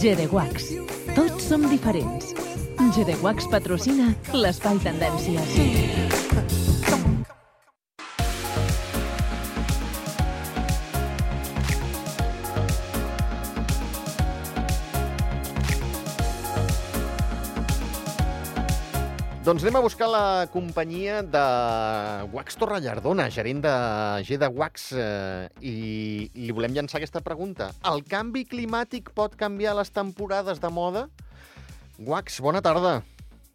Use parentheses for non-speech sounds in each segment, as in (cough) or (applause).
GDWax. Tots som diferents. GDWax patrocina l'Espai Tendències. Doncs anem a buscar la companyia de Wax Torrellardona, gerent de G de Wax, eh, i li volem llançar aquesta pregunta. El canvi climàtic pot canviar les temporades de moda? Wax, bona tarda.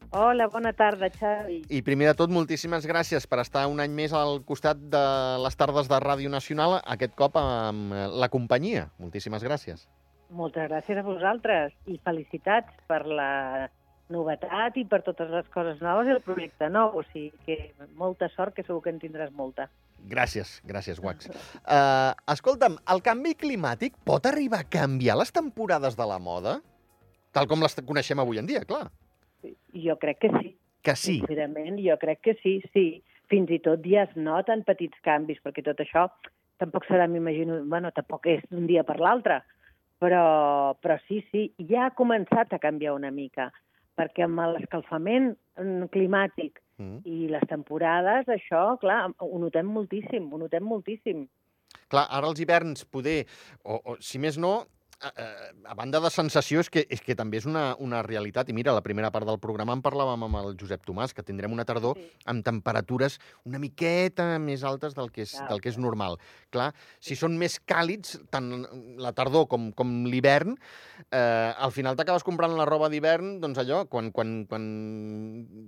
Hola, bona tarda, Xavi. I primer de tot, moltíssimes gràcies per estar un any més al costat de les tardes de Ràdio Nacional, aquest cop amb la companyia. Moltíssimes gràcies. Moltes gràcies a vosaltres i felicitats per la novetat i per totes les coses noves i el projecte nou. O sigui que molta sort, que segur que en tindràs molta. Gràcies, gràcies, Wax. Uh, escolta'm, el canvi climàtic pot arribar a canviar les temporades de la moda? Tal com les coneixem avui en dia, clar. Jo crec que sí. Que sí. Sincerament, jo crec que sí, sí. Fins i tot ja es noten petits canvis, perquè tot això tampoc serà, m'imagino, bueno, tampoc és d'un dia per l'altre, però, però sí, sí, ja ha començat a canviar una mica perquè amb l'escalfament mm, climàtic Mm. i les temporades, això, clar, ho notem moltíssim, ho notem moltíssim. Clar, ara els hiverns poder, o, o si més no, a, a, banda de sensació, és que, és que també és una, una realitat. I mira, la primera part del programa en parlàvem amb el Josep Tomàs, que tindrem una tardor Sí. amb temperatures una miqueta més altes del que és, Clar, del que és normal. Clar, si són més càlids, tant la tardor com, com l'hivern, eh, al final t'acabes comprant la roba d'hivern, doncs allò, quan, quan, quan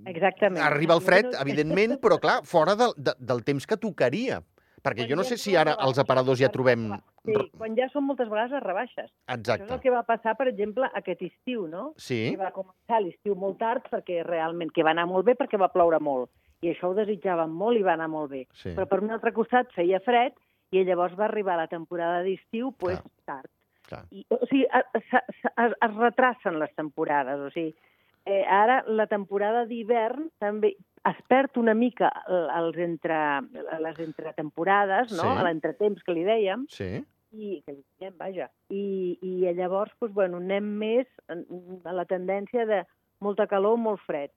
Exactament. arriba el fred, evidentment, però clar, fora del, de, del temps que tocaria. Perquè Quan jo no ja sé si ara als rebaixes, aparadors ja trobem... Sí, quan ja són moltes vegades les rebaixes. Això és Exacte. el que va passar, per exemple, aquest estiu, no? Sí, Que va començar l'estiu molt tard perquè realment que va anar molt bé perquè va ploure molt. I això ho desitjàvem molt i va anar molt bé. sí. Però per un altre costat feia fred i llavors va arribar la temporada d'estiu pues, tard. Clar. I, o sigui, es, es, es, es retracen les temporades. O sigui, eh, ara la temporada d'hivern també es perd una mica el- els entre, les entretemporades, no? Sí. l'entretemps que li dèiem, Sí. i que li diem, vaja. I, i llavors, doncs, bueno, anem més a la tendència de molta calor, molt fred.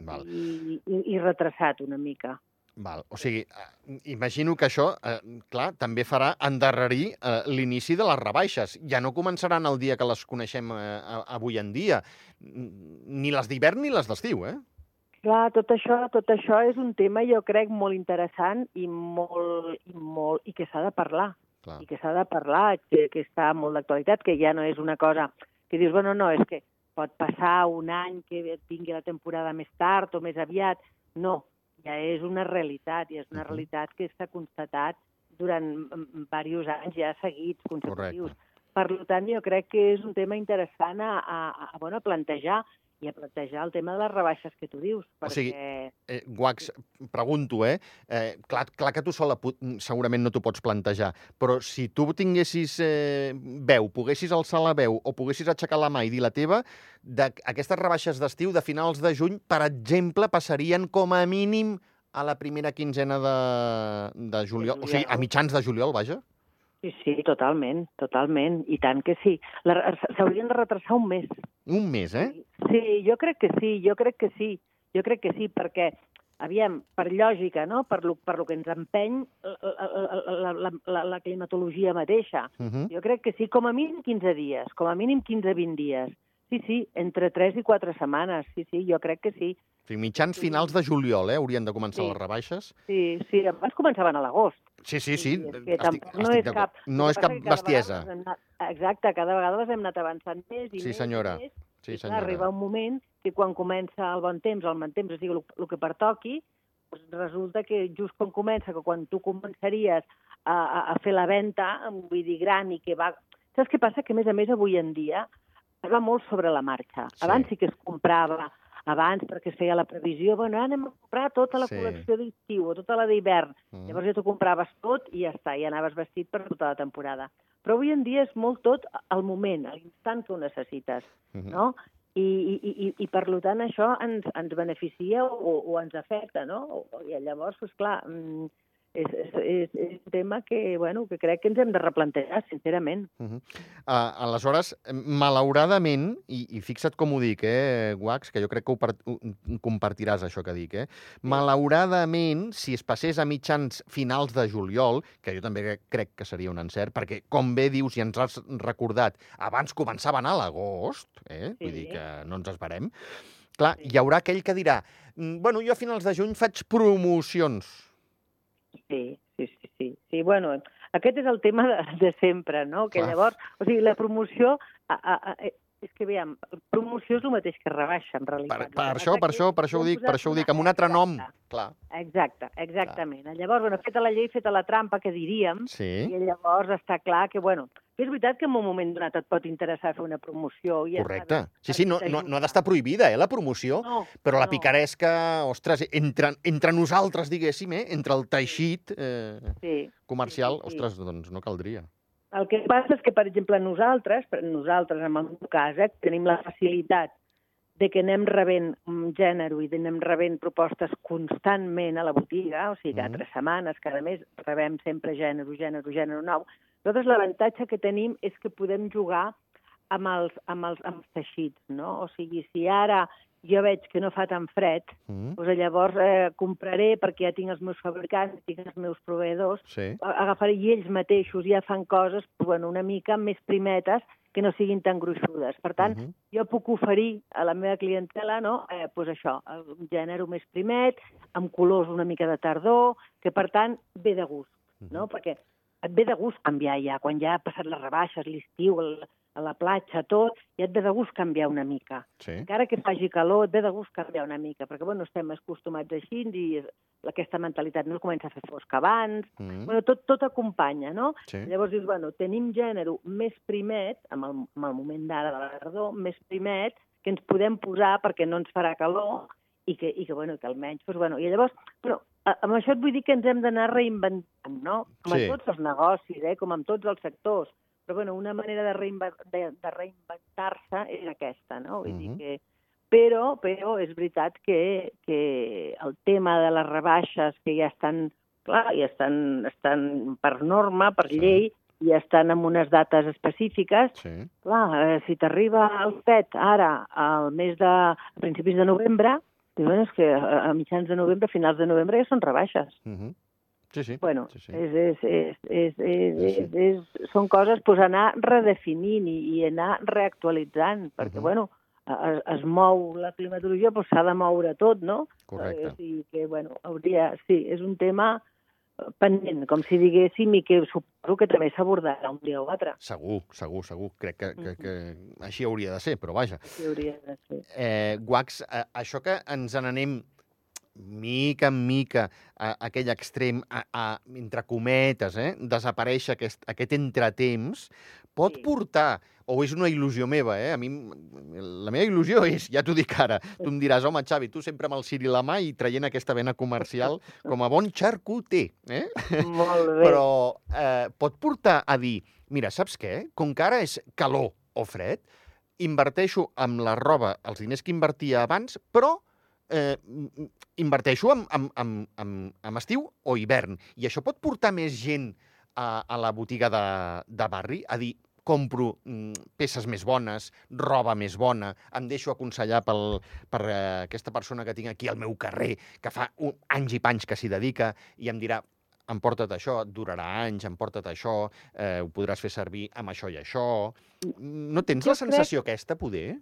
Val, I, i, i retrasat una mica. Val. O sigui, eh, imagino que això, eh, clar, també farà endarrerir eh, l'inici de les rebaixes. Ja no començaran el dia que les coneixem eh, avui en dia. Ni les d'hivern ni les d'estiu, eh? Clar, tot això, tot això és un tema, jo crec, molt interessant i molt, i molt, i que s'ha de parlar. Clar. I que s'ha de parlar, que, que està molt d'actualitat, que ja no és una cosa que dius, bueno, no, és que pot passar un any que vingui la temporada més tard o més aviat. No, ja és una realitat, i és una realitat que s'ha constatat durant mm, diversos anys ja seguits, consecutius. Correcte. Per tant, jo crec que és un tema interessant a, a, a, bueno, a plantejar i a plantejar el tema de les rebaixes que tu dius, O perquè... sigui, Eh, Guax, pregunto, eh? eh clar, clar que tu sola segurament no t'ho pots plantejar, però si tu tinguessis eh, veu, poguessis alçar la veu o poguessis aixecar la mà i dir la teva, d'aquestes rebaixes d'estiu de finals de juny, per exemple, passarien com a mínim a la primera quinzena de, de juliol, o sigui, a mitjans de juliol, vaja. Sí, sí, totalment, totalment, i tant que sí. S'haurien de retrasar un mes. Un mes, eh? Sí, jo crec que sí, jo crec que sí, jo crec que sí, perquè, aviam, per lògica, no?, per lo, per lo que ens empeny la, la, la, la, la climatologia mateixa, Uh -huh. jo crec que sí, com a mínim 15 dies, com a mínim 15-20 dies. Sí, sí, entre 3 i 4 setmanes, sí, sí, jo crec que sí. O sigui, mitjans finals de juliol, eh? Haurien de començar Sí. les rebaixes. Sí, sí, abans començaven a l'agost. Sí, sí, sí. és que tampoc no és cap... No és cap bestiesa. anat- Exacte, cada vegada les hem anat avançant més i Sí, més senyora. i més. Sí, I senyora. arriba un moment que quan comença el bon temps, el mal temps, o sigui, el, el que pertoqui, doncs resulta que just quan comença, que quan tu començaries a, a, a fer la venda, vull dir, gran i que va... Saps què passa? Que, a més a més, avui en dia es va molt sobre la marxa. Sí. Abans sí que es comprava abans perquè es feia la previsió, bueno, ara anem a comprar tota la Sí. col·lecció d'estiu o tota la d'hivern. Mm. Llavors ja t'ho compraves tot i ja està, i anaves vestit per tota la temporada. Però avui en dia és molt tot al moment, a l'instant que ho necessites, Mhm. no? I, i, i, i per tant això ens, ens beneficia o, o ens afecta, no? I llavors, doncs clar, mm, és, és, és, és un tema que, bueno, que crec que ens hem de replantejar, sincerament. Uh -huh. uh, aleshores, malauradament, i, i fixa't com ho dic, eh, Wax, que jo crec que ho, part, ho compartiràs, això que dic, eh? Malauradament, si es passés a mitjans finals de juliol, que jo també crec que seria un encert, perquè, com bé dius i ens has recordat, abans començaven a l'agost, eh? Sí. vull dir que no ens esperem, clar, hi haurà aquell que dirà, "Mm, bueno, jo a finals de juny faig promocions. Sí, sí, sí, sí. sí bueno, aquest és el tema de, de sempre, no? Que llavors, o sigui, la promoció... A, a, a, és que, veiem, promoció és el mateix que rebaixa, en Per, realitat. per que això, per això, per això ho dic, per això ho dic, amb un altre nom. Clar, Exacte, exactament. Llavors, bueno, feta la llei, feta la trampa, que diríem, sí. i llavors està clar que, bueno, és veritat que en un moment donat et pot interessar fer una promoció. I Correcte. de- Sí, sí, no, no, no ha d'estar prohibida, eh, la promoció, No, però la no. picaresca, ostres, entre, entre nosaltres, diguéssim, eh, entre el teixit eh, Sí. comercial, Sí, sí, sí. ostres, doncs no caldria. El que passa és que, per exemple, nosaltres, nosaltres, en el meu cas, eh, tenim la facilitat de que anem rebent un gènere i anem rebent propostes constantment a la botiga, o sigui, cada Mhm. tres setmanes, cada mes, rebem sempre gènere, gènere, gènere nou. Nosaltres l'avantatge que tenim és que podem jugar amb els, amb els, amb els teixits, no? O sigui, si ara jo veig que no fa tan fred, Mm, doncs llavors eh, compraré, perquè ja tinc els meus fabricants, tinc els meus proveïdors, sí. agafaré i ells mateixos ja fan coses bueno, una mica més primetes que no siguin tan gruixudes. Per tant, Mhm. jo puc oferir a la meva clientela no? eh, pues això, un gènere més primet, amb colors una mica de tardor, que per tant ve de gust, no? perquè et ve de gust canviar ja, quan ja ha passat les rebaixes, l'estiu, el- a la platja, tot, ja et ve de gust canviar una mica. Sí. Encara que faci calor, et ve de gust canviar una mica, perquè bueno, estem acostumats així i aquesta mentalitat no comença a fer fosc abans, Mm, bueno, tot, tot acompanya, no? sí. Llavors dius, bueno, tenim gènere més primet, amb el, amb el moment d'ara de la tardor, més primet, que ens podem posar perquè no ens farà calor i que, i que, bueno, que almenys, doncs, bueno, i llavors, a- amb això et vull dir que ens hem d'anar reinventant, no? Com Sí. tots els negocis, eh? com en tots els sectors. Però, bueno, una manera de, reinven de, de reinventar-se és aquesta, no? Vull Mhm. dir que... Però, però és veritat que, que el tema de les rebaixes que ja estan, clar, ja estan, estan per norma, per Sí. llei, i estan en unes dates específiques, Sí. clar, eh, si t'arriba el FED ara, al mes de, a principis de novembre, dius, bueno, és que a mitjans de novembre, a finals de novembre ja són rebaixes. Mhm. Sí, sí. Bueno, sí, sí. És, és, és, és, és, Sí, sí. és, són coses pues, anar redefinint i, i anar reactualitzant, perquè, Mhm. bueno, es, es mou la climatologia, doncs s'ha de moure tot, no? Correcte. Eh, o sigui que, bueno, hauria... Sí, és un tema eh, pendent, com si diguéssim, i que suposo que també s'abordarà un dia o altre. Segur, segur, segur. Crec que, que, que així hauria de ser, però vaja. Sí, hauria de ser. Eh, Guax, eh, això que ens n'anem mica en mica a, a aquell extrem, a, a, entre cometes, eh, desaparèixer aquest, aquest entretemps, pot Sí. portar, o és una il·lusió meva, eh? A mi, la meva il·lusió (laughs) és, ja t'ho dic ara, tu em diràs, home, Xavi, tu sempre amb el Siri la mà i traient aquesta vena comercial com a bon xarcuter, eh? Molt bé. Però eh, pot portar a dir, mira, saps què? Com que ara és calor o fred, inverteixo amb la roba els diners que invertia abans, però eh, inverteixo en, en, en, en, en estiu o hivern. I això pot portar més gent a, a la botiga de, de barri a dir compro mm, peces més bones, roba més bona, em deixo aconsellar pel, per eh, aquesta persona que tinc aquí al meu carrer, que fa un, anys i panys que s'hi dedica, i em dirà, emporta't això, et durarà anys, emporta't això, eh, ho podràs fer servir amb això i això... No tens Jo la sensació aquesta, poder?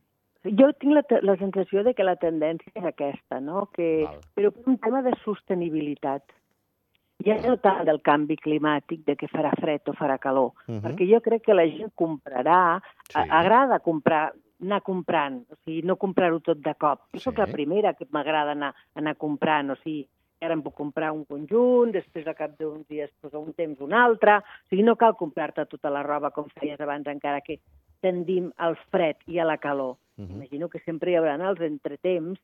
Jo tinc la, la sensació de que la tendència és aquesta, no? Que, Val. però per un tema de sostenibilitat. Ja no tant del canvi climàtic, de que farà fred o farà calor, Uh -huh. perquè jo crec que la gent comprarà, Sí. sí. agrada comprar, anar comprant, o sigui, no comprar-ho tot de cop. Jo Sí. sóc la primera que m'agrada anar, anar comprant, o sigui, ara em puc comprar un conjunt, després al cap d'uns dies, doncs, un temps un altre, o sigui, no cal comprar-te tota la roba com feies abans, encara que tendim al fred i a la calor. Uh -huh. Imagino que sempre hi haurà els entretemps,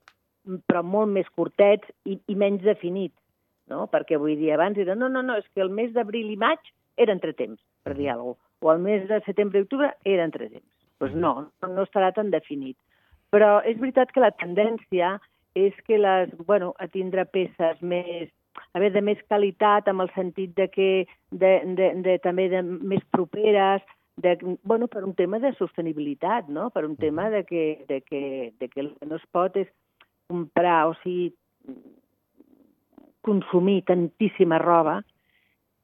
però molt més curtets i, i menys definits, no? Perquè vull dir, abans era, no, no, no, és que el mes d'abril i maig era entretemps, per dir alguna cosa, o el mes de setembre i octubre era entretemps. Doncs pues no, no estarà tan definit. Però és veritat que la tendència és que les, bueno, a tindre peces més a veure, de més qualitat, amb el sentit de que de, de, de, també de més properes, de, bueno, per un tema de sostenibilitat, no? per un tema de que, de, que, de que el que no es pot és comprar, o sigui, consumir tantíssima roba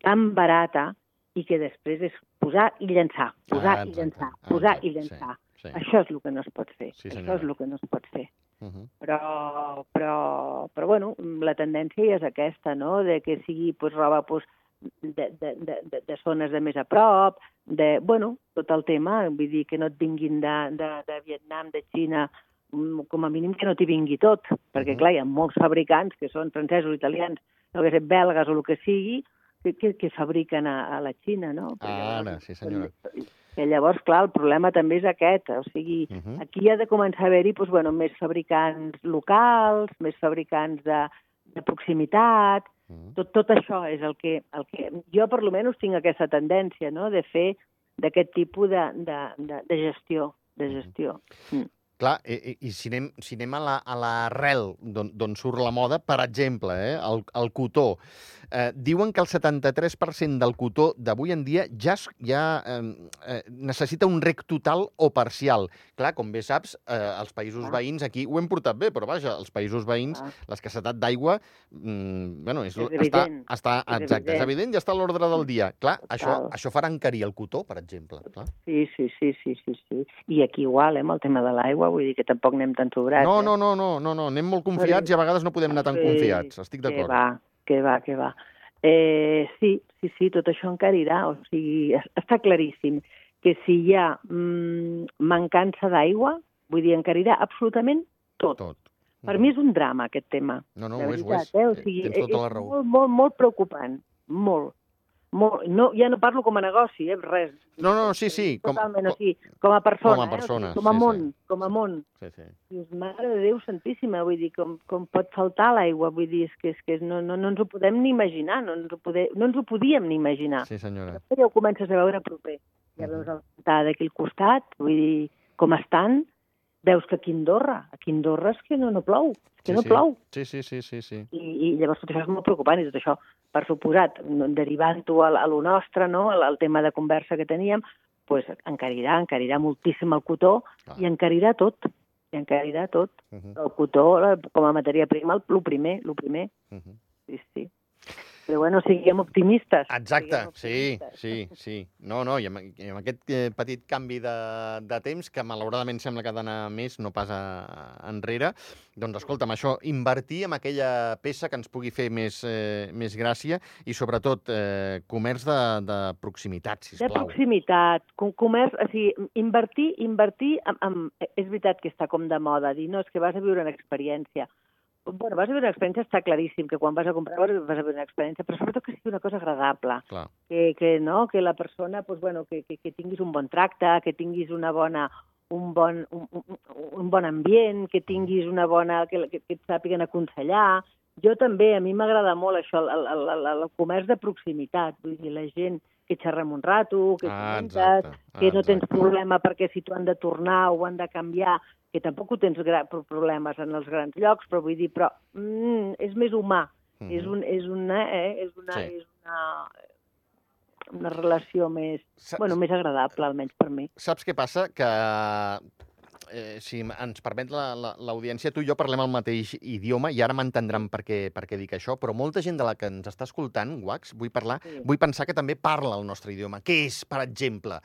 tan barata i que després és posar i llançar, posar Ah, i exacte. llançar, Ah, posar exacte, i llançar. Sí, sí. Això és el que no es pot fer. Sí, Això és el que no es pot fer. Uh -huh. Però, però, però bueno, la tendència és aquesta, no?, de que sigui pues, roba pues, de, de, de, de, de zones de més a prop, de, bueno, tot el tema, vull dir que no et vinguin de, de, de Vietnam, de Xina, mm, com a mínim que no t'hi vingui tot, perquè, clar, hi ha molts fabricants que són francesos, italians, no que ser belgues o el que sigui, que, que, que fabriquen a, a la Xina, no? Però Ara, llavors, sí, senyora. Que llavors, clar, el problema també és aquest, o sigui, Uh -huh. Aquí ha de començar a haver-hi doncs, bueno, més fabricants locals, més fabricants de, de proximitat, -huh. tot, tot això és el que, el que... Jo, per almenys, tinc aquesta tendència no? de fer d'aquest tipus de, de, de, de gestió. De gestió. Mm. Clar, i, i, i si anem, si anem a la- l'arrel d'on d'on surt la moda, per exemple, eh, el, el cotó. Eh, diuen que el 73% del cotó d'avui en dia ja, ja eh, necessita un rec total o parcial. Clar, com bé saps, eh, els països Ah. veïns, aquí ho hem portat bé, però vaja, els països veïns, Ah. l'escassetat d'aigua, mm, bueno, és, És està, evident, està, és exacte, és evident. evident, ja està a l'ordre del dia. Clar, això, Total. això farà encarir el cotó, per exemple. Clar. Sí, sí, sí, sí, sí, sí. I aquí igual, eh, amb el tema de l'aigua, vull dir que tampoc anem tan sobrats. No, eh? no, no, no, no, no, anem molt confiats i a vegades no podem anar tan Sí, confiats, estic Que d'acord. va, que va, que va. Eh, sí, sí, sí, tot això encarirà. O sigui, es- està claríssim que si hi ha mm, mancança d'aigua, vull dir, encarirà absolutament tot. Tot. Per mi és un drama, aquest tema. No, no, ho és, ho és. Eh? O Eh, sigui, Tens és, tota la és raó. molt, molt, molt preocupant. Molt. Molt. No, ja no parlo com a negoci, eh? res. No, no, sí, sí, com- Totalment, com- o sigui, com a persona. com a eh? O sigui, persona, com a sí, sí. món, com a món. Sí, sí. Dius, mare de Déu santíssima, vull dir, com, com pot faltar l'aigua, vull dir, és que, és que no, no, no ens ho podem ni imaginar, no ens ho, poder, no ens ho podíem ni imaginar. Sí, senyora. Després ja ho comences a veure proper. Ja veus el pantà d'aquí al costat, vull dir, com estan, veus que aquí a Andorra, aquí a Andorra és que no, no plou, és que Sí, no sí. plou. Sí, sí, sí, sí, sí. I, I llavors tot això és molt preocupant, i tot això, per suposat, derivant-ho a, a lo nostre, no? al, al tema de conversa que teníem, pues, encarirà, encarirà moltíssim el cotó Clar. i encarirà tot, i encarirà tot. Uh -huh, El cotó, com a matèria prima, el, el primer, el primer, uh -huh. sí, sí. Però bueno, siguem optimistes. Exacte, siguem sí, optimistes. sí, sí. No, no, i amb, i amb aquest eh, petit canvi de, de temps, que malauradament sembla que ha d'anar més, no pas a, enrere, doncs escolta'm, això, invertir en aquella peça que ens pugui fer més, eh, més gràcia i sobretot eh, comerç de, de proximitat, De sisplau. proximitat, com comerç, o sigui, invertir, invertir, en, en, és veritat que està com de moda, dir, no, és que vas a viure una experiència. Bueno, vas a viure una experiència, està claríssim, que quan vas a comprar vas a viure una experiència, però sobretot que sigui una cosa agradable, Clar. que, que, no, que la persona, pues, bueno, que, que, que tinguis un bon tracte, que tinguis una bona, un bon, un, un, un bon ambient, que tinguis una bona... que, que, que et sàpiguen aconsellar. Jo també, a mi m'agrada molt això, el, el, el, el comerç de proximitat, vull dir, la gent que xerra amb un rato, que Ah, comentes, exacte. que no tens exacte. problema perquè si t'ho han de tornar o ho han de canviar, que tampoc ho tens problemes en els grans llocs, però vull dir, però mm, és més humà, Mhm. és, un, és una, eh, és una, Sí. és una, una relació més, Sa- bueno, més agradable, almenys per mi. Saps què passa? Que, eh, si ens permet la- la- l'audiència, tu i jo parlem el mateix idioma i ara m'entendran per, què, per què dic això, però molta gent de la que ens està escoltant, Wax, vull parlar, Sí. vull pensar que també parla el nostre idioma. Què és, per exemple?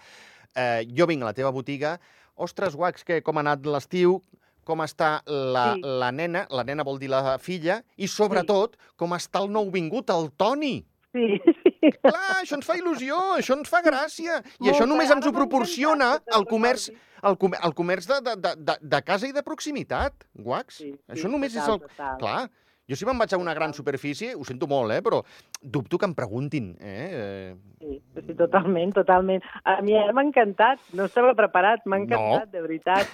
Eh, jo vinc a la teva botiga, ostres, Wax, que com ha anat l'estiu, com està la, Sí. la nena, la nena vol dir la filla, i sobretot com està el nou vingut, el Toni. Sí, (laughs) Clar, això ens fa il·lusió, això ens fa gràcia. I Molt això només ens ho proporciona el comerç, el, comer, el comerç de, de, de, de, casa i de proximitat, Guax. Sí, sí, això només total, és el... total. Clar, jo si me'n vaig a una gran superfície, ho sento molt, eh, però dubto que em preguntin. Eh? eh Sí, sí, totalment, totalment. A mi ara m'ha encantat, no estava preparat, m'ha No. encantat, de veritat.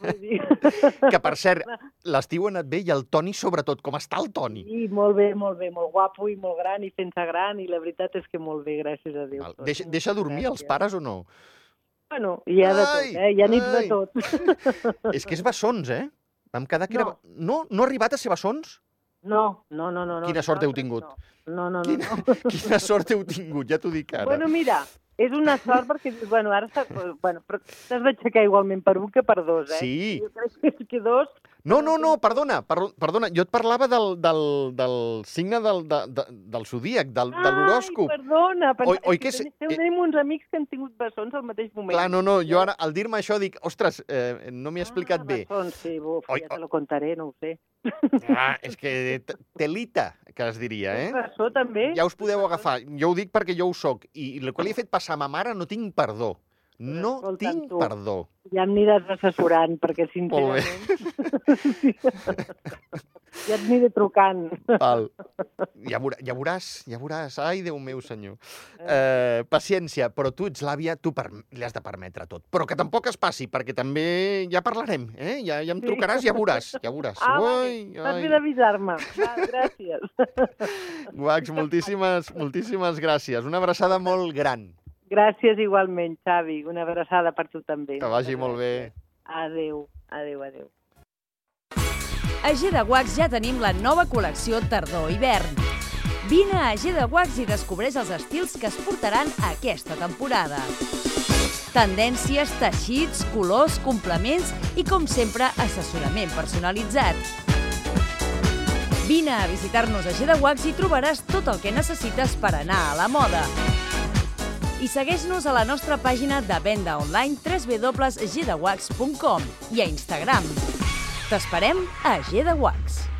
Vull dir... (laughs) que, per cert, l'estiu ha anat bé i el Toni, sobretot. Com està el Toni? Sí, molt bé, molt bé, molt guapo i molt gran i fent-se gran i la veritat és que molt bé, gràcies a Déu. Val. Deixa, deixa dormir els pares o no? Bueno, hi ha de tot, Ai, eh? Hi ha nits ai. de tot. (laughs) És que és bessons, eh? Vam quedar que No. era... No, no ha arribat a ser bessons? No, no, no, no. Quina sort heu tingut. No, no, no. Quina, no. (laughs) quina sort heu tingut, ja t'ho dic ara. Bueno, mira, és una sort perquè, bueno, ara s'ha- bueno, però t'has d'aixecar igualment per un que per dos, eh? Sí. Jo crec que dos... No, no, no, perdona, per, perdona, jo et parlava del, del, del signe del, de, de, del zodíac, del, de l'horòscop. Perdona. Oi- Oi, oi que és- Tenim, uns amics que han tingut bessons al mateix moment. Clar, no, no, jo ara, al dir-me això, dic, ostres, eh, no m'he explicat ah, bé. Bessons, sí, buf, Oi, ja te lo contaré, no ho sé. Ah, és que (laughs) telita, que es diria, eh? Bessó, també? Ja us podeu agafar. Jo ho dic perquè jo ho soc. I el que li he fet passar a ma mare no tinc perdó. No Escolta'm, tinc tu. perdó. Ja m'aniràs assessorant, perquè sincerament... (laughs) ja et aniré trucant. Val. Ja, veurà, ja veuràs, ja veuràs. Ai, Déu meu, senyor. Eh, paciència, però tu ets l'àvia, tu per, li has de permetre tot. Però que tampoc es passi, perquè també ja parlarem, eh? Ja, ja em Sí. trucaràs, ja veuràs, ja veuràs. Ah, bé ai. d'avisar-me. Va, gràcies. Guax, moltíssimes, moltíssimes gràcies. Una abraçada molt gran. Gràcies igualment, Xavi. Una abraçada per tu també. Que vagi molt bé. Adéu, adéu, adéu. A G de Wax ja tenim la nova col·lecció tardor-hivern. Vine a G de Wax i descobreix els estils que es portaran aquesta temporada. Tendències, teixits, colors, complements i, com sempre, assessorament personalitzat. Vine a visitar-nos a G de Wax i trobaràs tot el que necessites per anar a la moda. I segueix-nos a la nostra pàgina de venda online www.gdewax.com i a Instagram. T'esperem a G Wax.